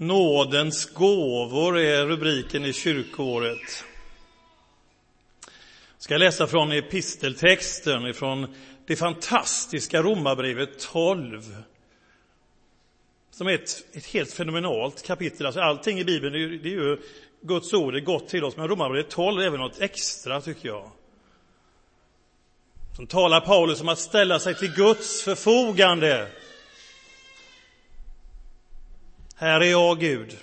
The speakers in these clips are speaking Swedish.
Nådens gåvor är rubriken i kyrkoåret. Jag ska läsa från episteltexten från det fantastiska Romarbrevet 12. Som är ett, ett helt fenomenalt kapitel. Alltså allting i Bibeln, det är, det är ju Guds ord, är gott till oss. Men Romarbrevet 12 är även något extra, tycker jag. Som talar Paulus om att ställa sig till Guds förfogande här är jag, Gud.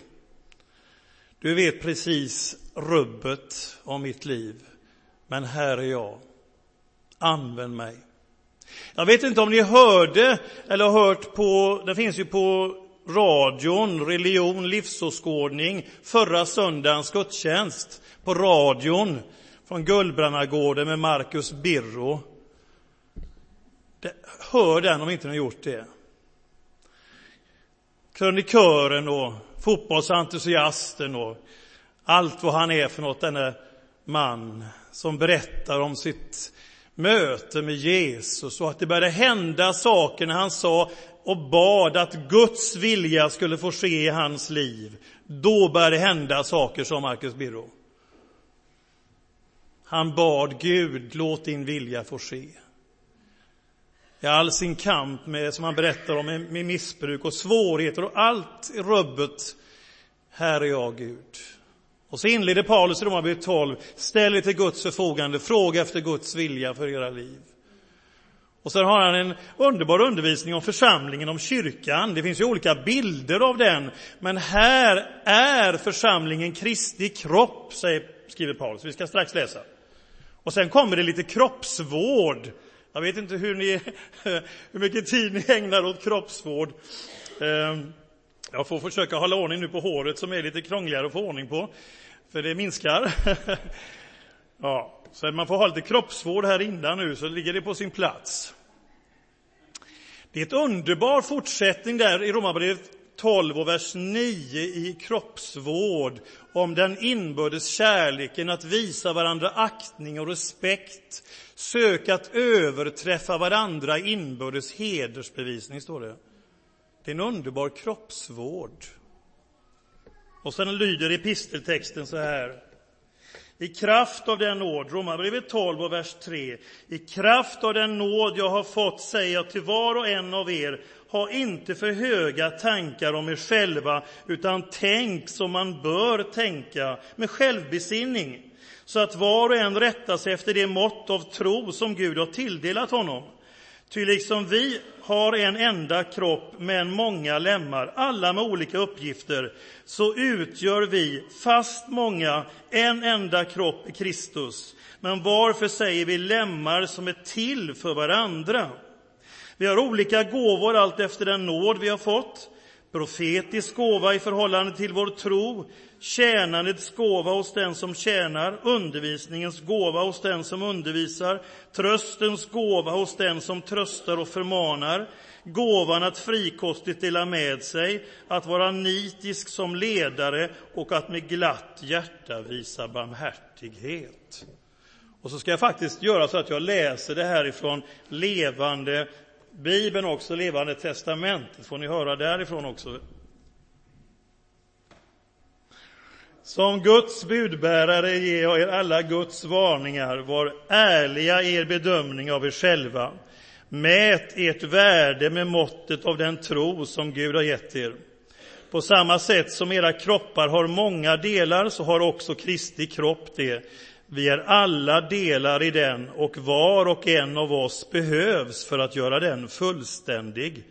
Du vet precis rubbet om mitt liv, men här är jag. Använd mig. Jag vet inte om ni hörde eller har hört på, det finns ju på radion, religion, livsåskådning, förra söndagens gudstjänst på radion från Gullbrannagården med Marcus Birro. hör den om inte ni har gjort det krönikören och fotbollsentusiasten och allt vad han är för något, denne man som berättar om sitt möte med Jesus och att det började hända saker när han sa och bad att Guds vilja skulle få ske i hans liv. Då började det hända saker, sa Marcus Birro. Han bad Gud, låt din vilja få ske i all sin kamp med, som han berättar om, med, med missbruk och svårigheter och allt rubbet. Här är jag, Gud. Och så inleder Paulus i Romarbrevet 12, ställ er till Guds förfogande, fråga efter Guds vilja för era liv. Och sen har han en underbar undervisning om församlingen, om kyrkan. Det finns ju olika bilder av den, men här är församlingen Kristi kropp, säger, skriver Paulus. Vi ska strax läsa. Och sen kommer det lite kroppsvård jag vet inte hur, ni, hur mycket tid ni ägnar åt kroppsvård. Ehm, jag får försöka hålla ordning nu på håret som är lite krångligare att få ordning på, för det minskar. Ja, så man får ha lite kroppsvård här innan nu, så ligger det på sin plats. Det är ett underbar fortsättning där i Romarbrevet 12 och vers 9 i kroppsvård om den inbördes kärleken, att visa varandra aktning och respekt, sök att överträffa varandra inbördes hedersbevisning, står det. Det är en underbar kroppsvård. Och sen lyder episteltexten så här. I kraft av den nåd, Romarbrevet 12 och vers 3. I kraft av den nåd jag har fått säger jag till var och en av er, ha inte för höga tankar om er själva, utan tänk som man bör tänka, med självbesinning, så att var och en rättar sig efter det mått av tro som Gud har tilldelat honom. Ty liksom vi har en enda kropp, men många lemmar, alla med olika uppgifter, så utgör vi, fast många, en enda kropp i Kristus. Men varför säger vi lemmar som är till för varandra? Vi har olika gåvor allt efter den nåd vi har fått. Profetisk gåva i förhållande till vår tro, tjänandets gåva hos den som tjänar, undervisningens gåva hos den som undervisar, tröstens gåva hos den som tröstar och förmanar, gåvan att frikostigt dela med sig, att vara nitisk som ledare och att med glatt hjärta visa barmhärtighet. Och så ska jag faktiskt göra så att jag läser det här ifrån levande Bibeln också, Levande testamentet, får ni höra därifrån också. Som Guds budbärare ger jag er alla Guds varningar. Var ärliga i er bedömning av er själva. Mät ert värde med måttet av den tro som Gud har gett er. På samma sätt som era kroppar har många delar, så har också Kristi kropp det. Vi är alla delar i den och var och en av oss behövs för att göra den fullständig.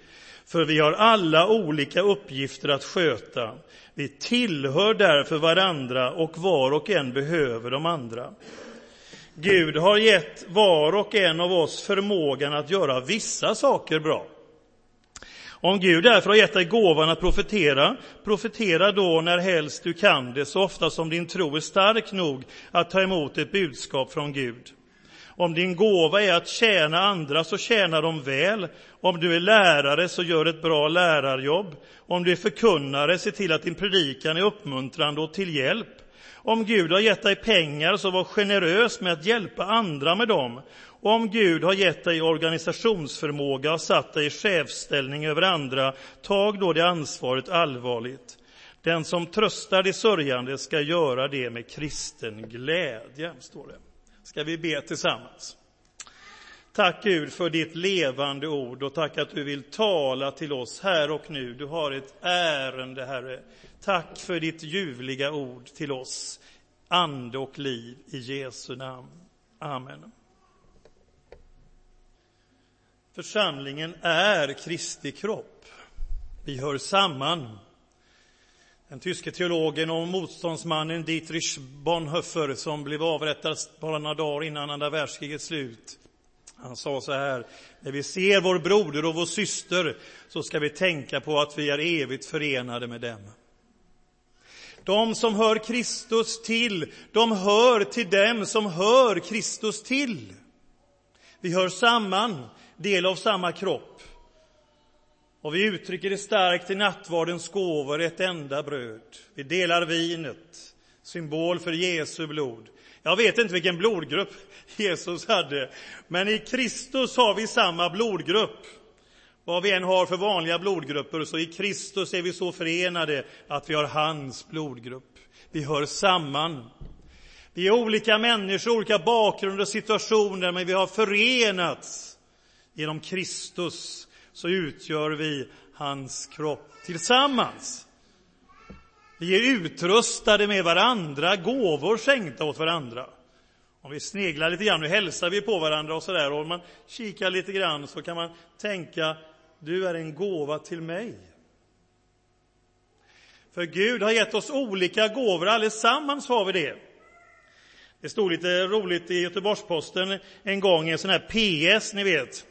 För vi har alla olika uppgifter att sköta. Vi tillhör därför varandra och var och en behöver de andra. Gud har gett var och en av oss förmågan att göra vissa saker bra. Om Gud därför har gett dig gåvan att profetera, profetera då när helst du kan det, så ofta som din tro är stark nog att ta emot ett budskap från Gud. Om din gåva är att tjäna andra, så tjäna dem väl. Om du är lärare, så gör ett bra lärarjobb. Om du är förkunnare, se till att din predikan är uppmuntrande och till hjälp. Om Gud har gett dig pengar, så var generös med att hjälpa andra med dem. Om Gud har gett dig organisationsförmåga och satt dig i chefsställning över andra, tag då det ansvaret allvarligt. Den som tröstar de sörjande ska göra det med kristen glädje, står det. Ska vi be tillsammans? Tack Gud för ditt levande ord och tack att du vill tala till oss här och nu. Du har ett ärende, Herre. Tack för ditt ljuvliga ord till oss, ande och liv, i Jesu namn. Amen. Församlingen är Kristi kropp. Vi hör samman. Den tyske teologen och motståndsmannen Dietrich Bonhoeffer som blev avrättad bara några dagar innan andra världskrigets slut. Han sa så här, när vi ser vår broder och vår syster så ska vi tänka på att vi är evigt förenade med dem. De som hör Kristus till, de hör till dem som hör Kristus till. Vi hör samman, del av samma kropp. Och vi uttrycker det starkt i nattvardens gåvor, ett enda bröd. Vi delar vinet, symbol för Jesu blod. Jag vet inte vilken blodgrupp Jesus hade, men i Kristus har vi samma blodgrupp. Vad vi än har för vanliga blodgrupper, så i Kristus är vi så förenade att vi har hans blodgrupp. Vi hör samman. Vi är olika människor, olika bakgrunder och situationer, men vi har förenats. Genom Kristus så utgör vi hans kropp tillsammans. Vi är utrustade med varandra, gåvor skänkta åt varandra. Om vi sneglar lite grann, nu hälsar vi på varandra och sådär, och om man kikar lite grann så kan man tänka, du är en gåva till mig. För Gud har gett oss olika gåvor, allesammans har vi det. Det stod lite roligt i Göteborgs-Posten en gång, en sån här PS, ni vet.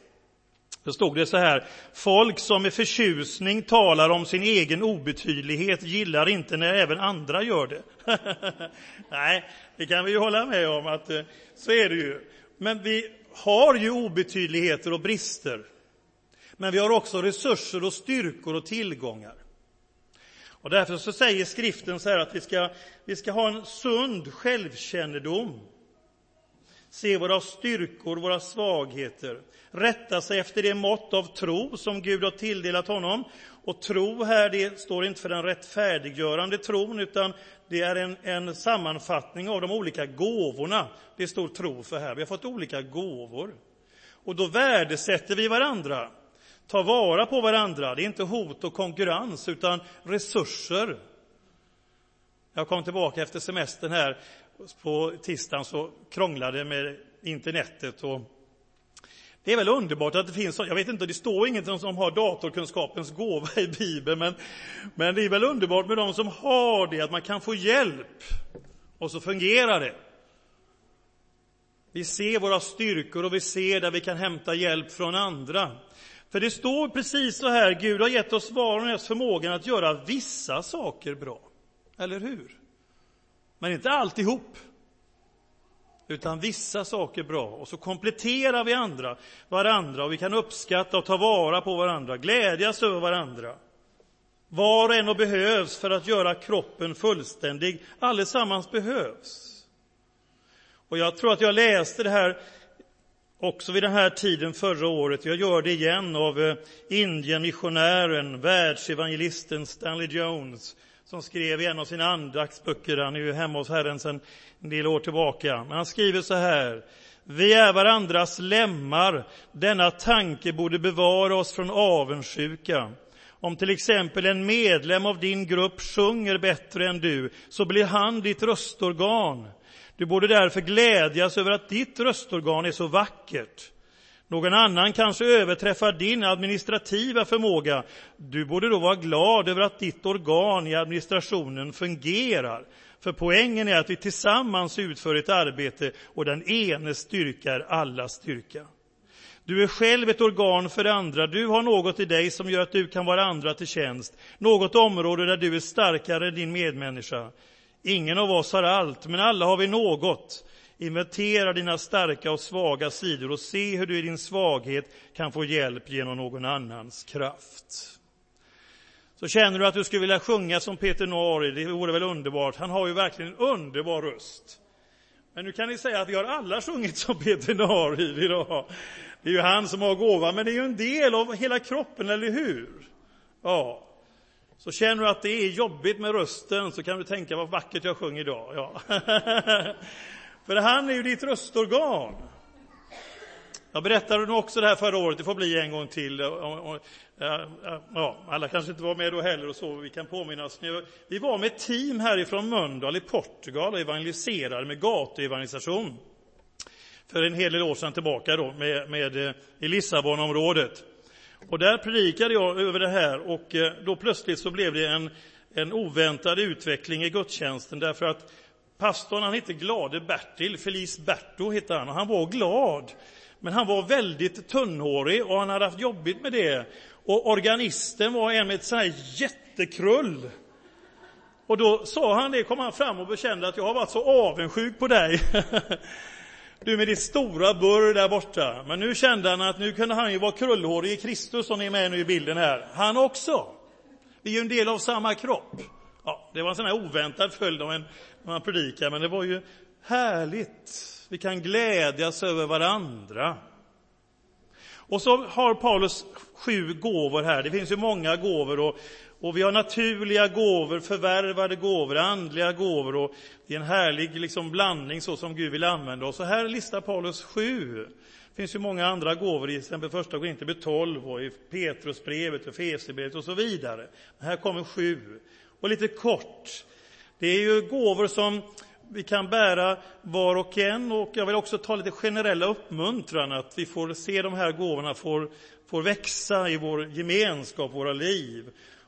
Då stod det så här, folk som med förtjusning talar om sin egen obetydlighet gillar inte när även andra gör det. Nej, det kan vi ju hålla med om att eh, så är det ju. Men vi har ju obetydligheter och brister. Men vi har också resurser och styrkor och tillgångar. Och därför så säger skriften så här att vi ska, vi ska ha en sund självkännedom. Se våra styrkor, våra svagheter. Rätta sig efter det mått av tro som Gud har tilldelat honom. Och tro här, det står inte för den rättfärdiggörande tron, utan det är en, en sammanfattning av de olika gåvorna. Det står tro för här. Vi har fått olika gåvor. Och då värdesätter vi varandra tar vara på varandra. Det är inte hot och konkurrens, utan resurser. Jag kom tillbaka efter semestern här på tisdagen så krånglade med internetet. Och det är väl underbart att det finns, jag vet inte, det står inget som har datorkunskapens gåva i Bibeln, men, men det är väl underbart med de som har det, att man kan få hjälp. Och så fungerar det. Vi ser våra styrkor och vi ser där vi kan hämta hjälp från andra. För det står precis så här, Gud har gett oss var och en förmågan att göra vissa saker bra. Eller hur? Men inte alltihop. Utan vissa saker bra. Och så kompletterar vi andra, varandra och vi kan uppskatta och ta vara på varandra, glädjas över varandra. Var och en och behövs för att göra kroppen fullständig. Allesammans behövs. Och jag tror att jag läste det här också vid den här tiden förra året, jag gör det igen, av eh, Indienmissionären, världsevangelisten Stanley Jones, som skrev i en av sina andaktsböcker, han är ju hemma hos Herren sedan en del år tillbaka, men han skriver så här, vi är varandras lemmar, denna tanke borde bevara oss från avundsjuka. Om till exempel en medlem av din grupp sjunger bättre än du, så blir han ditt röstorgan. Du borde därför glädjas över att ditt röstorgan är så vackert. Någon annan kanske överträffar din administrativa förmåga. Du borde då vara glad över att ditt organ i administrationen fungerar. För poängen är att vi tillsammans utför ett arbete och den enes styrka är allas styrka. Du är själv ett organ för andra. Du har något i dig som gör att du kan vara andra till tjänst. Något område där du är starkare än din medmänniska. Ingen av oss har allt, men alla har vi något. Inventera dina starka och svaga sidor och se hur du i din svaghet kan få hjälp genom någon annans kraft. Så känner du att du skulle vilja sjunga som Peter Nori, det vore väl underbart. Han har ju verkligen en underbar röst. Men nu kan ni säga att vi har alla sjungit som Peter Nori idag. Det är ju han som har gåvan, men det är ju en del av hela kroppen, eller hur? Ja. Så känner du att det är jobbigt med rösten så kan du tänka vad vackert jag sjöng idag. Ja. För han är ju ditt röstorgan. Jag berättade nog också det här förra året, det får bli en gång till. Ja, alla kanske inte var med då heller och så, vi kan påminnas. Vi var med ett team härifrån Mölndal i Portugal och evangeliserade med gatuevangelisation. För en hel del år sedan tillbaka då, med, med, eh, i Lissabonområdet. Och där predikade jag över det här och eh, då plötsligt så blev det en, en oväntad utveckling i gudstjänsten därför att pastorn, han hette Glade Bertil, Felice Berto hette han, och han var glad. Men han var väldigt tunnhårig och han hade haft jobbigt med det. Och organisten var en med ett sånt här jättekrull. Och då sa han det, kom han fram och bekände att jag har varit så avundsjuk på dig. Du med ditt stora burr där borta. Men nu kände han att nu kunde han ju vara krullhårig i Kristus som är med nu i bilden här. Han också. Vi är ju en del av samma kropp. Ja, det var en sån här oväntad följd av en, när man predikar, men det var ju härligt. Vi kan glädjas över varandra. Och så har Paulus sju gåvor här. Det finns ju många gåvor och, och vi har naturliga gåvor, förvärvade gåvor, andliga gåvor och det är en härlig liksom blandning så som Gud vill använda oss. Så här listar Paulus sju. Det finns ju många andra gåvor, i exempel första Korinthierbrevet 12 och i Petrusbrevet och Fesebrevet och så vidare. Men här kommer sju. Och lite kort, det är ju gåvor som vi kan bära var och en och jag vill också ta lite generella uppmuntran att vi får se de här gåvorna får, får växa i vår gemenskap, våra liv.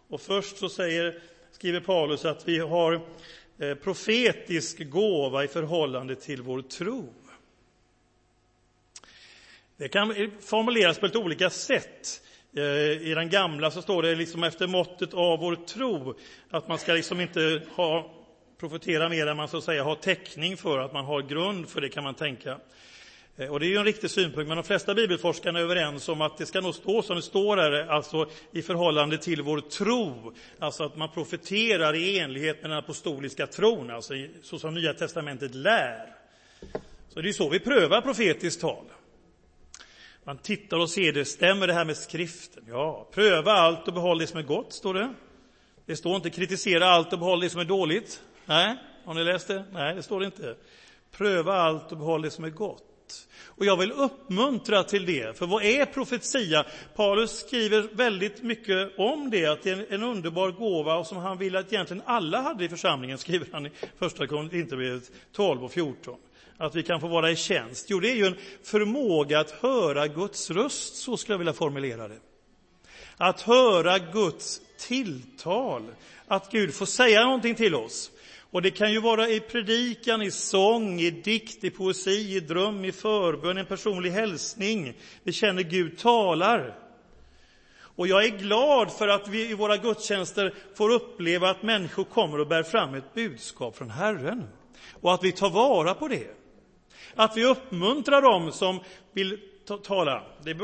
Och först så säger, skriver Paulus att vi har eh, profetisk gåva i förhållande till vår tro. Det kan formuleras på lite olika sätt. Eh, I den gamla så står det liksom efter måttet av vår tro, att man ska liksom inte ha profetera mer än man så att säga har täckning för, att man har grund för det kan man tänka. Eh, och det är ju en riktig synpunkt, men de flesta bibelforskarna är överens om att det ska nog stå som det står här, alltså i förhållande till vår tro. Alltså att man profeterar i enlighet med den apostoliska tron, alltså så som Nya Testamentet lär. Så det är så vi prövar profetiskt tal. Man tittar och ser det, stämmer det här med skriften? Ja, pröva allt och behåll det som är gott, står det. Det står inte kritisera allt och behåll det som är dåligt. Nej, har ni läst det? Nej, det står det inte. Pröva allt och behåll det som är gott. Och jag vill uppmuntra till det, för vad är profetia? Paulus skriver väldigt mycket om det, att det är en underbar gåva och som han vill att egentligen alla hade i församlingen, skriver han i första Korinthierbrevet 12 och 14. Att vi kan få vara i tjänst. Jo, det är ju en förmåga att höra Guds röst, så skulle jag vilja formulera det. Att höra Guds tilltal, att Gud får säga någonting till oss. Och det kan ju vara i predikan, i sång, i dikt, i poesi, i dröm, i förbön, en personlig hälsning. Vi känner Gud talar. Och jag är glad för att vi i våra gudstjänster får uppleva att människor kommer och bär fram ett budskap från Herren. Och att vi tar vara på det. Att vi uppmuntrar dem som vill tala.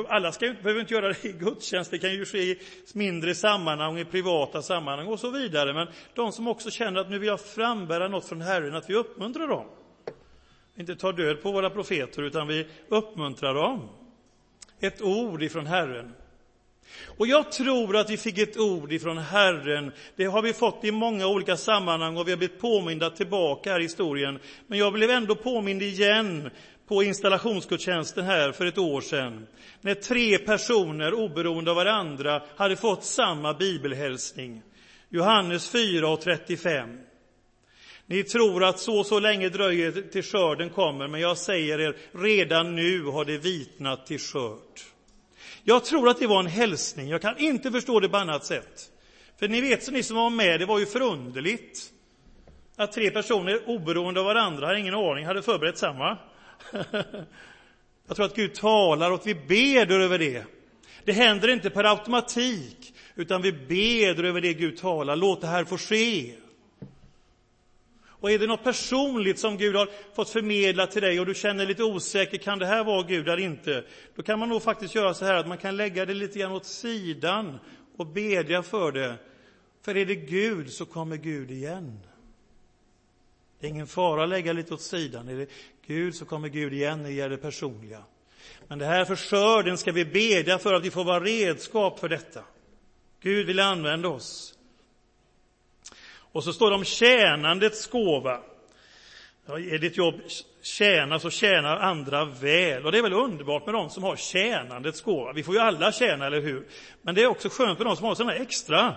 alla ska, behöver inte göra det i gudstjänst, det kan ju ske i mindre sammanhang, i privata sammanhang och så vidare. Men de som också känner att nu vill jag frambära något från Herren, att vi uppmuntrar dem. Inte tar död på våra profeter, utan vi uppmuntrar dem. Ett ord ifrån Herren. Och jag tror att vi fick ett ord ifrån Herren. Det har vi fått i många olika sammanhang och vi har blivit påminda tillbaka här i historien. Men jag blev ändå påmind igen på installationsgudstjänsten här för ett år sedan, när tre personer oberoende av varandra hade fått samma bibelhälsning. Johannes 4 och 35. Ni tror att så så länge dröjer till skörden kommer, men jag säger er, redan nu har det vitnat till skörd. Jag tror att det var en hälsning, jag kan inte förstå det på annat sätt. För ni vet, så ni som var med, det var ju förunderligt att tre personer oberoende av varandra, har ingen aning, hade förberett samma. Jag tror att Gud talar och vi beder över det. Det händer inte per automatik, utan vi ber över det Gud talar. Låt det här få ske. Och är det något personligt som Gud har fått förmedla till dig och du känner lite osäker, kan det här vara Gud eller inte? Då kan man nog faktiskt göra så här att man kan lägga det lite grann åt sidan och bedja för det. För är det Gud så kommer Gud igen. Det är ingen fara att lägga lite åt sidan. Är det Gud så kommer Gud igen när det gäller det personliga. Men det här för skörden ska vi bedja för att vi får vara redskap för detta. Gud vill använda oss. Och så står det om tjänandets gåva. Ja, är ditt jobb tjäna så tjänar andra väl. Och det är väl underbart med de som har tjänandets gåva. Vi får ju alla tjäna, eller hur? Men det är också skönt med de som har sådana extra.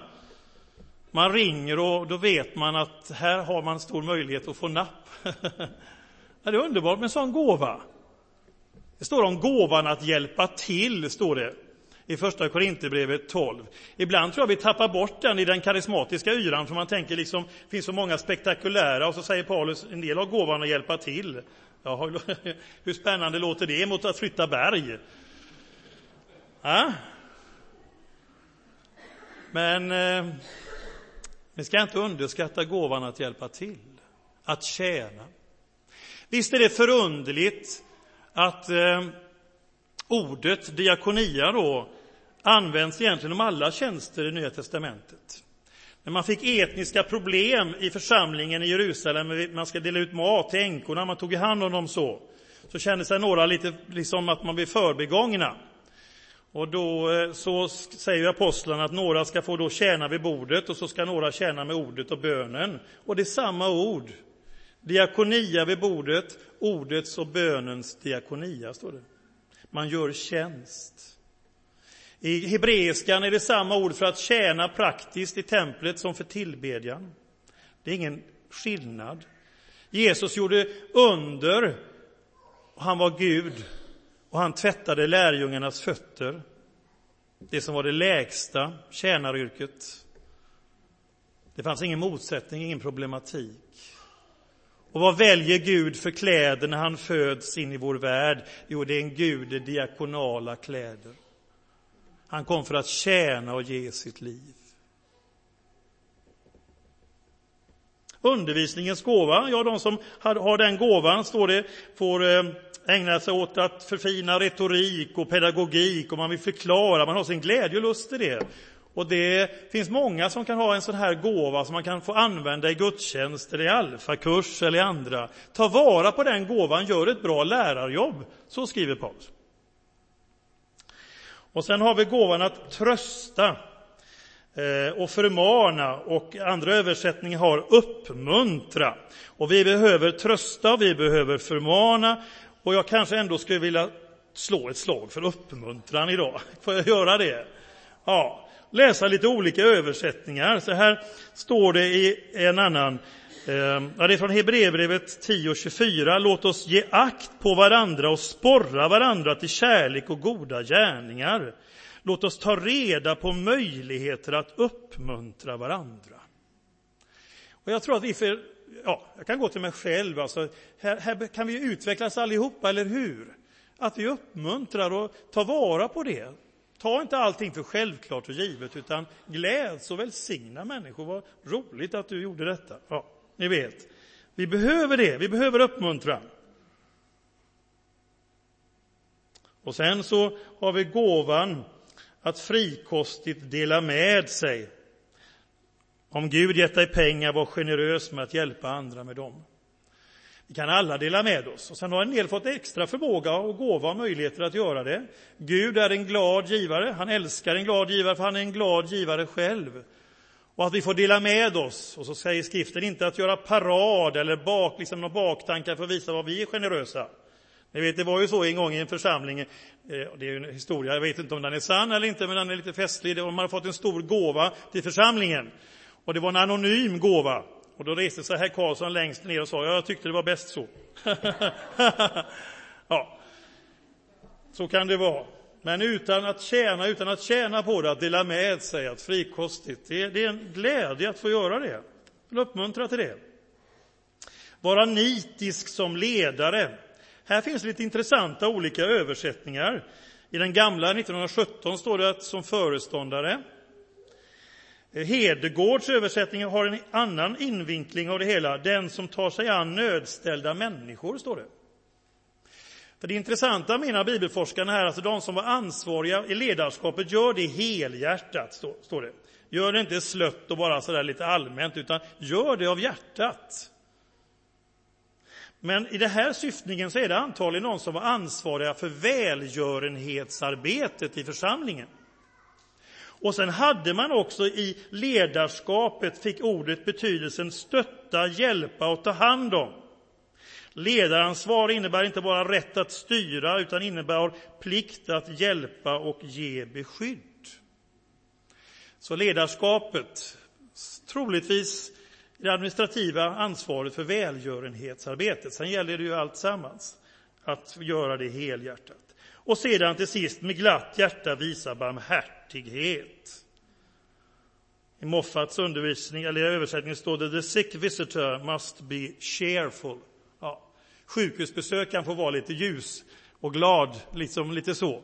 Man ringer och då vet man att här har man stor möjlighet att få napp. det är underbart med en sån gåva. Det står om gåvan att hjälpa till, står det i första Korinthierbrevet 12. Ibland tror jag vi tappar bort den i den karismatiska yran, för man tänker liksom, det finns så många spektakulära, och så säger Paulus, en del av gåvan att hjälpa till. Ja, hur spännande låter det mot att flytta berg? Ja? Men eh, vi ska inte underskatta gåvan att hjälpa till, att tjäna. Visst är det förunderligt att eh, ordet diakonia då används egentligen om alla tjänster i Nya testamentet. När man fick etniska problem i församlingen i Jerusalem, man ska dela ut mat till änkorna, man tog hand om dem så, så kände sig några lite liksom att man blev förbigångna. Och då eh, så säger apostlarna att några ska få då tjäna vid bordet och så ska några tjäna med ordet och bönen. Och det är samma ord. Diakonia vid bordet, ordets och bönens diakonia, står det. Man gör tjänst. I hebreiskan är det samma ord för att tjäna praktiskt i templet som för tillbedjan. Det är ingen skillnad. Jesus gjorde under, och han var Gud, och han tvättade lärjungarnas fötter. Det som var det lägsta tjänaryrket. Det fanns ingen motsättning, ingen problematik. Och vad väljer Gud för kläder när han föds in i vår värld? Jo, det är en Gud i diakonala kläder. Han kom för att tjäna och ge sitt liv. Undervisningens gåva, ja, de som har den gåvan, står det, får eh, ägnar ägna sig åt att förfina retorik och pedagogik och man vill förklara, man har sin glädje och lust i det. Och det finns många som kan ha en sån här gåva som man kan få använda i gudstjänster, i alfakurs eller i andra. Ta vara på den gåvan, gör ett bra lärarjobb. Så skriver Paulus. Och sen har vi gåvan att trösta eh, och förmana och andra översättningar har uppmuntra. Och vi behöver trösta, vi behöver förmana och jag kanske ändå skulle vilja slå ett slag för uppmuntran idag. Får jag göra det? Ja, läsa lite olika översättningar. Så här står det i en annan eh, ja, det är från Hebreerbrevet 10.24. Låt oss ge akt på varandra och sporra varandra till kärlek och goda gärningar. Låt oss ta reda på möjligheter att uppmuntra varandra. Och jag tror att vi för, ja, jag kan gå till mig själv, alltså, här, här kan vi utvecklas allihopa, eller hur? Att vi uppmuntrar och tar vara på det. Ta inte allting för självklart och givet, utan gläds och välsigna människor. Vad roligt att du gjorde detta. Ja. Ni vet, vi behöver det, vi behöver uppmuntran. Och sen så har vi gåvan att frikostigt dela med sig. Om Gud gett dig pengar, var generös med att hjälpa andra med dem. Vi kan alla dela med oss. Och sen har en del fått extra förmåga och gåva och möjligheter att göra det. Gud är en glad givare. Han älskar en glad givare, för han är en glad givare själv och att vi får dela med oss. Och så säger skriften inte att göra parad eller bak, liksom några baktankar för att visa vad vi är generösa. Ni vet, det var ju så en gång i en församling, eh, det är ju en historia, jag vet inte om den är sann eller inte, men den är lite festlig. Man hade fått en stor gåva till församlingen. Och det var en anonym gåva. Och då reste sig herr Karlsson längst ner och sa, ja, jag tyckte det var bäst så. ja, så kan det vara. Men utan att tjäna, utan att tjäna på det, att dela med sig, att frikostigt. Det, det är en glädje att få göra det. Jag vill uppmuntra till det. Vara nitisk som ledare. Här finns lite intressanta olika översättningar. I den gamla 1917 står det att som föreståndare. Hedegårds översättning har en annan invinkling av det hela. Den som tar sig an nödställda människor, står det. För det intressanta menar bibelforskarna här, alltså de som var ansvariga i ledarskapet, gör det helhjärtat, står det. Gör det inte slött och bara sådär lite allmänt, utan gör det av hjärtat. Men i den här syftningen så är det antagligen någon som var ansvariga för välgörenhetsarbetet i församlingen. Och sen hade man också i ledarskapet, fick ordet betydelsen stötta, hjälpa och ta hand om. Ledaransvar innebär inte bara rätt att styra, utan innebär plikt att hjälpa och ge beskydd. Så ledarskapet, troligtvis det administrativa ansvaret för välgörenhetsarbetet. Sen gäller det ju allt sammans att göra det helhjärtat. Och sedan till sist med glatt hjärta visa barmhärtighet. I Moffats undervisning, eller översättning står det The sick visitor must be cheerful. Ja, sjukhusbesökaren får vara lite ljus och glad, liksom lite så.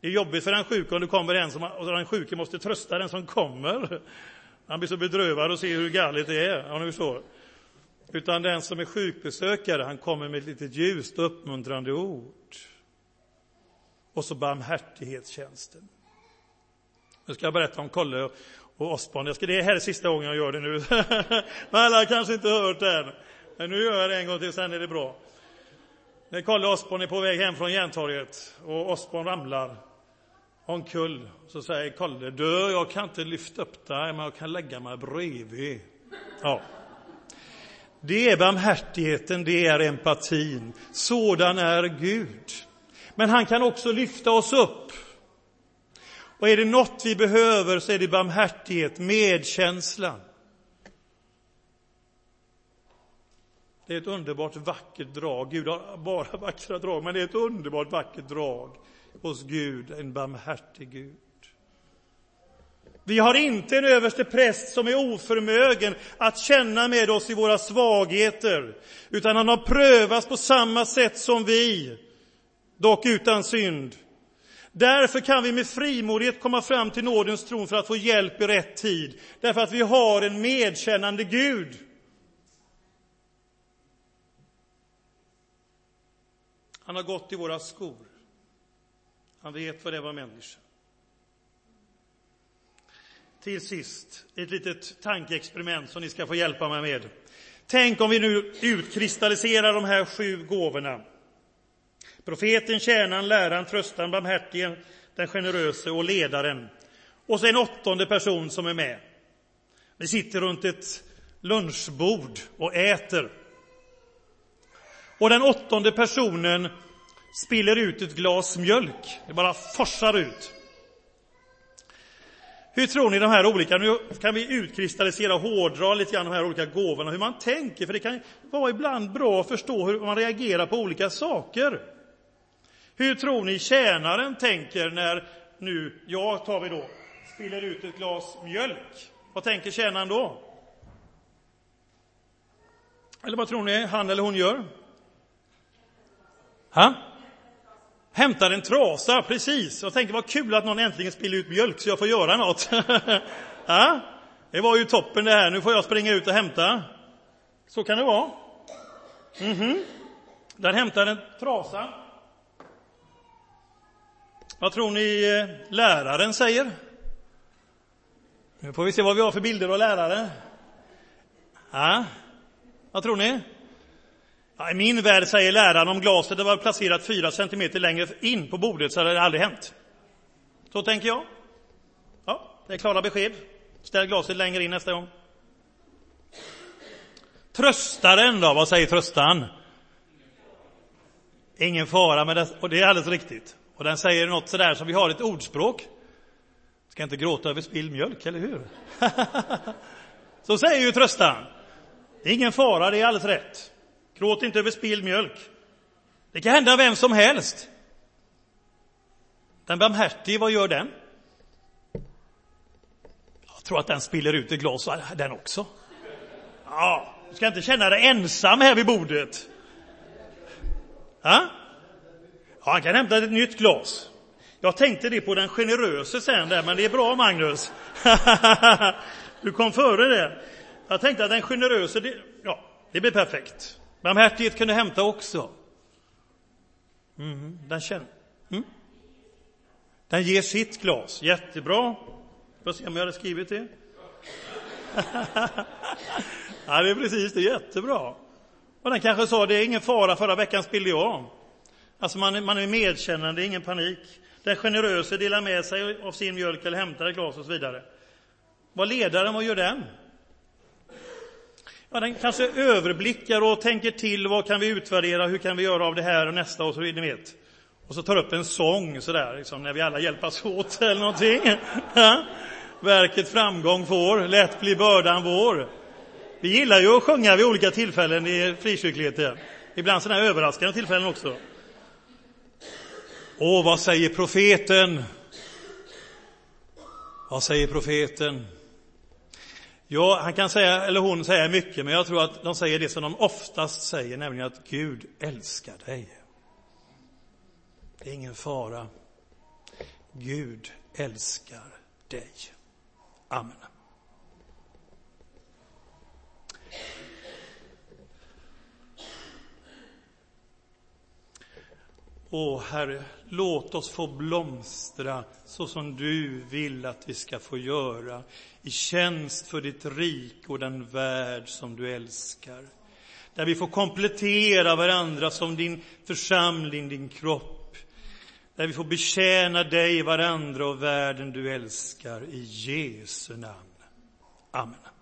Det är jobbigt för den sjuke om det kommer en som, och den sjuke måste trösta den som kommer. Han blir så bedrövad och ser hur galet det är, om ni förstår. Utan den som är sjukbesökare, han kommer med ett litet ljust och uppmuntrande ord. Och så barmhärtighetstjänsten. Nu ska jag berätta om Kolle och Osborn. Det här är sista gången jag gör det nu. Men alla har kanske inte hört det än. Men nu gör jag det en gång till, sen är det bra. När Kolle Osborn är på väg hem från Järntorget och Osborn ramlar omkull, så säger Kolle, du, jag kan inte lyfta upp dig, men jag kan lägga mig bredvid. Ja. Det är barmhärtigheten, det är empatin. Sådan är Gud. Men han kan också lyfta oss upp. Och är det något vi behöver så är det barmhärtighet, medkänsla. Det är ett underbart vackert drag. Gud har bara vackra drag, men det är ett underbart vackert drag hos Gud, en barmhärtig Gud. Vi har inte en överste präst som är oförmögen att känna med oss i våra svagheter, utan han har prövats på samma sätt som vi, dock utan synd. Därför kan vi med frimodighet komma fram till nådens tron för att få hjälp i rätt tid, därför att vi har en medkännande Gud. Han har gått i våra skor. Han vet vad det var människa. Till sist, ett litet tankeexperiment som ni ska få hjälpa mig med. Tänk om vi nu utkristalliserar de här sju gåvorna. Profeten, tjänaren, läraren, tröstaren, barmhärtigen, den generöse och ledaren. Och så en åttonde person som är med. Vi sitter runt ett lunchbord och äter. Och den åttonde personen spiller ut ett glas mjölk. Det bara forsar ut. Hur tror ni de här olika, nu kan vi utkristallisera och hårdra lite grann de här olika gåvorna, hur man tänker, för det kan vara ibland bra att förstå hur man reagerar på olika saker. Hur tror ni tjänaren tänker när nu, jag tar vi då, spiller ut ett glas mjölk? Vad tänker tjänaren då? Eller vad tror ni han eller hon gör? Ha? Hämtar en trasa, precis. Jag tänker vad kul att någon äntligen spiller ut mjölk så jag får göra något. ha? det var ju toppen det här, nu får jag springa ut och hämta. Så kan det vara. Mm -hmm. Den hämtar en trasa. Vad tror ni eh, läraren säger? Nu får vi se vad vi har för bilder av lärare. Ja, vad tror ni? Ja, I min värld säger läraren om glaset var placerat fyra centimeter längre in på bordet så hade det aldrig hänt. Så tänker jag. Ja, det är klara besked. Ställ glaset längre in nästa gång. Tröstaren då, vad säger tröstaren? Ingen fara med det, och det är alldeles riktigt. Och den säger något sådär som vi har ett ordspråk. Ska inte gråta över spilld mjölk, eller hur? Så säger ju tröstan. Det är Ingen fara, det är alldeles rätt. Gråt inte över spilld mjölk. Det kan hända vem som helst. Den barmhärtige, vad gör den? Jag tror att den spiller ut ett glas, den också. Ja, du ska inte känna dig ensam här vid bordet. Ja? Ja, han kan hämta ett nytt glas. Jag tänkte det på den generöse sen där, men det är bra Magnus. du kom före det. Jag tänkte att den generöse, det, ja, det blir perfekt. Barmhärtighet kunde hämta också. Mm, den känner. Mm. Den ger sitt glas. Jättebra. Får se om jag hade skrivit det. ja, det är precis det. är Jättebra. Och den kanske sa, det är ingen fara, förra veckan spillde jag. Alltså man, man är medkännande, ingen panik. Den generöse delar med sig av sin mjölk eller hämtar ett glas och så vidare. Vad ledaren, vad gör den? Ja, den kanske överblickar och tänker till. Vad kan vi utvärdera? Hur kan vi göra av det här och nästa? Och så vidare, ni vet. Och så tar upp en sång sådär, liksom, när vi alla hjälpas åt eller någonting. Verket framgång får, lätt blir bördan vår. Vi gillar ju att sjunga vid olika tillfällen i frikyrkligheten. Ibland sådana här överraskande tillfällen också. Och vad säger profeten? Vad säger profeten? Ja, han kan säga, eller hon säger mycket, men jag tror att de säger det som de oftast säger, nämligen att Gud älskar dig. Det är ingen fara. Gud älskar dig. Amen. Åh Herre, låt oss få blomstra så som du vill att vi ska få göra i tjänst för ditt rik och den värld som du älskar. Där vi får komplettera varandra som din församling, din kropp. Där vi får betjäna dig, varandra och världen du älskar. I Jesu namn. Amen.